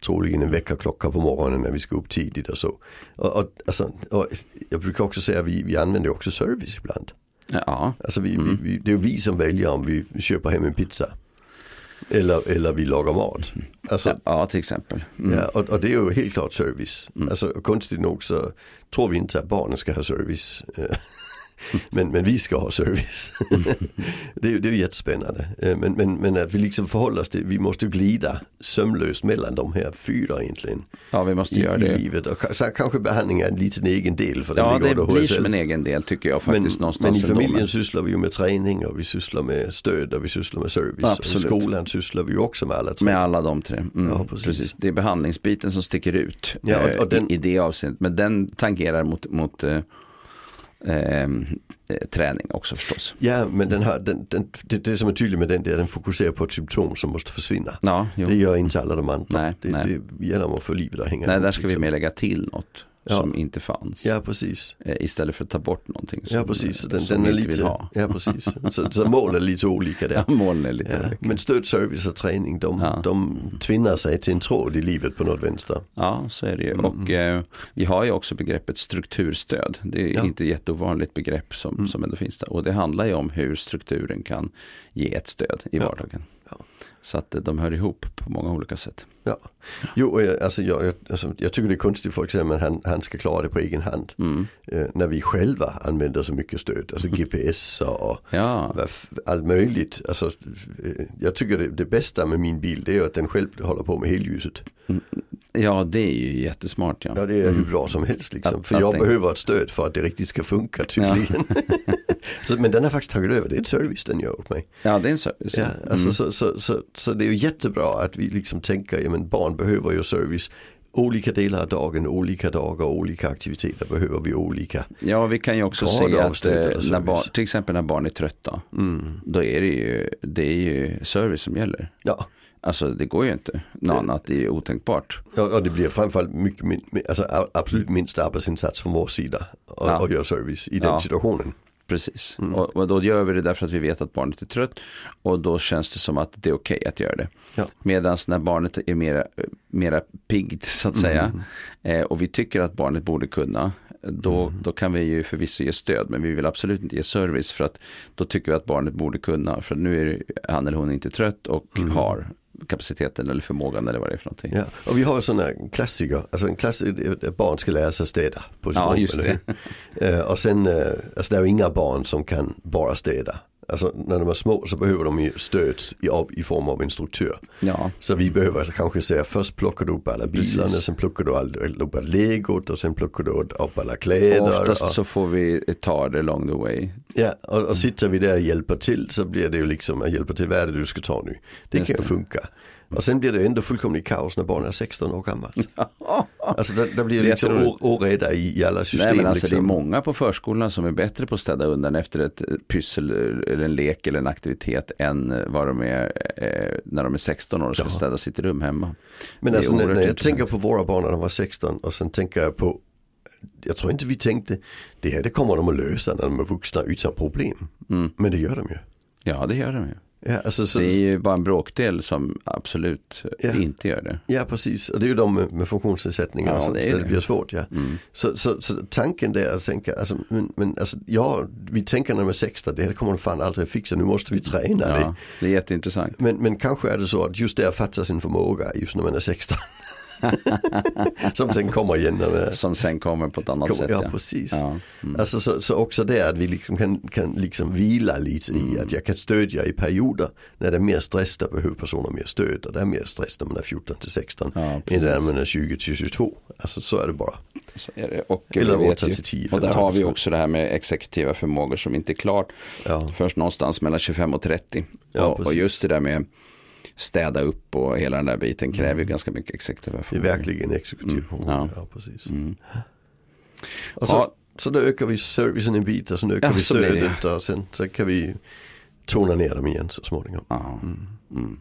troligen en väckarklocka på morgonen när vi ska upp tidigt och så. Och, och, alltså, och jag brukar också säga att vi, vi använder också service ibland. Ja, Alltså vi, Mm. vi, det är ju vi som väljer om vi köper hem en pizza. Eller, eller vi lagar mat. Alltså, ja till exempel. Mm. Ja, och, och det är ju helt klart service. Alltså konstigt nog så tror vi inte att barnen ska ha service. Eh, men, men vi ska ha service. det, är, det är jättespännande. Eh, Men, men, men att vi liksom förhåller oss till, vi måste glida sömlöst mellan de här fyra egentligen. Ja, vi måste I, göra i det. livet. Och så kanske behandling är en liten egen del för Ja, det under blir som en egen del tycker jag Men, faktiskt men någonstans i ändå, familjen men- sysslar vi ju med träning och vi sysslar med stöd och vi sysslar med service. Absolut. Och I skolan sysslar vi ju också med alla tre. Med alla de tre. Mm, Ja, precis. precis. Det är behandlingsbiten som sticker ut Ja, och- eh, och den- i, i det avseendet. Men den tangerar mot, mot eh, eh, träning också förstås. Ja, men den har, den, den, det, det som är tydligt med den det är att den fokuserar på ett symptom som måste försvinna. Ja, jo. Det gör inte alla de andra. Nej, det, nej. det gäller om att få livet att hänga Nej, där ska vi liksom. mer lägga till något. Ja. som inte fanns. Ja, precis. Eh, Istället för att ta bort någonting som, Ja, precis. Den, som den är inte vill lite, ha. ja, precis. Så, så mål är lite olika där. Ja, målen är lite Ja, olika. men stöd, service och träning, de, Ja. de tvinnar sig till en tråd i livet på något vänster. Ja, så är det ju. Mm. Och eh, vi har ju också begreppet strukturstöd. Det är Ja. inte ett jätteovanligt begrepp som, Mm. som ändå finns där. Och det handlar ju om hur strukturen kan ge ett stöd i vardagen. Så att eh, de hör ihop på många olika sätt. Ja. Jo, jag, alltså, jag, alltså, jag tycker det är konstigt folk säger att han, han ska klara det på egen hand. Mm. Eh, när vi själva använder så mycket stöd, alltså GPS och Ja, allt möjligt. Alltså, eh, jag tycker det, det bästa med min bil det är att den själv håller på med helljuset. Ja, det är ju jättesmart. Ja. Ja det är hur bra som helst liksom. Att- För att jag tänka- behöver ett stöd för att det riktigt ska funka tydligen. så, men den har faktiskt tagit över, det är ett service den gör åt mig. ja, det är en service. Ja, alltså, Mm. så, så, så, så det är ju jättebra att vi liksom tänker, ja men barn behöver ju service. Olika delar av dagen, olika dagar, olika aktiviteter behöver vi olika. ja, vi kan ju också se att eh, när barn, till exempel när barn är trötta, Mm. då är det ju, det är ju service som gäller. Ja, Alltså det går ju inte. Något Det- annat är otänkbart. Ja, och det blir framförallt mycket, alltså, absolut minst arbetsinsats från vår sida och, Ja. och göra service i den Ja. situationen. Precis. Mm. Och, och då gör vi det därför att vi vet att barnet är trött. Och då känns det som att det är okej att göra det. Ja. Medan när barnet är mera, mera piggt så att säga. Mm. Eh, och vi tycker att barnet borde kunna. Då, Mm. då kan vi ju förvisso ge stöd. Men vi vill absolut inte ge service. För att då tycker vi att barnet borde kunna. För nu är han eller hon inte trött och Mm. har kapaciteten eller förmågan eller vad det är för någonting. Ja, och vi har sådana klassiker, alltså en klassiker, barn ska lära sig städa på sitt Ja, just hur? Eh, och sen, eh, alltså det är ju inga barn som kan bara städa. Alltså när de är små så behöver de ju stöd i, av- i form av instruktör. Ja, Så vi behöver alltså kanske säga först plockar du upp alla bilarna, Precis. sen plockar du all- upp alla legot och sen plockar du upp alla kläder. och oftast och, så får vi ta det along the way. ja, och, och sitter vi där och hjälper till så blir det ju liksom, hjälpa till, vad är det du ska ta nu? Det Just kan ju funka. Och sen blir det ändå fullkomligt kaos när barnen är 16 år gamla. Alltså där, där blir det Det liksom jätteroligt. o- oreda i, i alla system. Nej men alltså liksom. det är många på förskolorna som är bättre på att städa undan efter ett pyssel eller en lek eller en aktivitet än vad de är eh, när de är 16 år och ska Ja. städa sitt rum hemma. Men det alltså när, när jag intressant. tänker på våra barn när de var 16 och sen tänker jag på jag tror inte vi tänkte, det här det kommer de att lösa när de är vuxna utan problem. Mm. Men det gör de ju. Ja det gör de ju. Ja, alltså, så, Det är ju bara en bråkdel som absolut Ja. inte gör det. ja precis, och det är ju de med, med funktionsnedsättningar Ja, sånt, det det. det blir svårt. Ja. Mm. Så, så, så tanken där att tänka, alltså, men, men alltså, ja, vi tänker när de är 16, det här kommer de fan aldrig fixa, nu måste vi träna det. Ja, det är jätteintressant. Men, men kanske är det så att just där fattar sin förmåga just när man är 16. Som sen kommer igen Som sen kommer på ett annat Kommer- sätt. ja, Ja. precis. Ja. Mm. Alltså så, så också det att vi liksom kan, kan liksom vila lite i att jag kan stödja i perioder när det är mer stress där behöver personer mer stöd och det är mer stress när man är 14 till 16 Ja, än när man är 20 till 22. Alltså så är det bara. Så är det. Och, Eller vi vet 8 ju- till 10, och där 15 har vi också det här med exekutiva förmågor som inte är klart Ja, först någonstans mellan 25 och 30. Ja, och, och just det där med städa upp och hela den där biten kräver ju ganska mycket exekutiva det är förmågor. verkligen exekutiv Mm, förmåga. ja. Ja. precis. Mm. Och så, Ja. så då ökar vi servicen en bit och sen ökar Ja, vi stödet och sen så kan vi tona ner dem igen så småningom. Ja. Mm.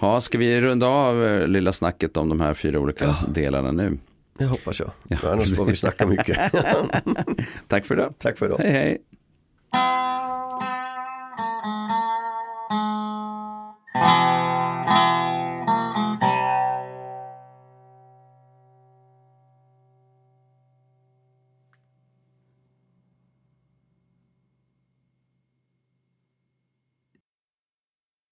Ja, ska vi runda av eh, lilla snacket om de här fyra olika Ja. delarna nu? Det hoppas jag. Ja. Annars får vi snacka mycket. Tack för idag. Tack för idag. Hej hej. Bye.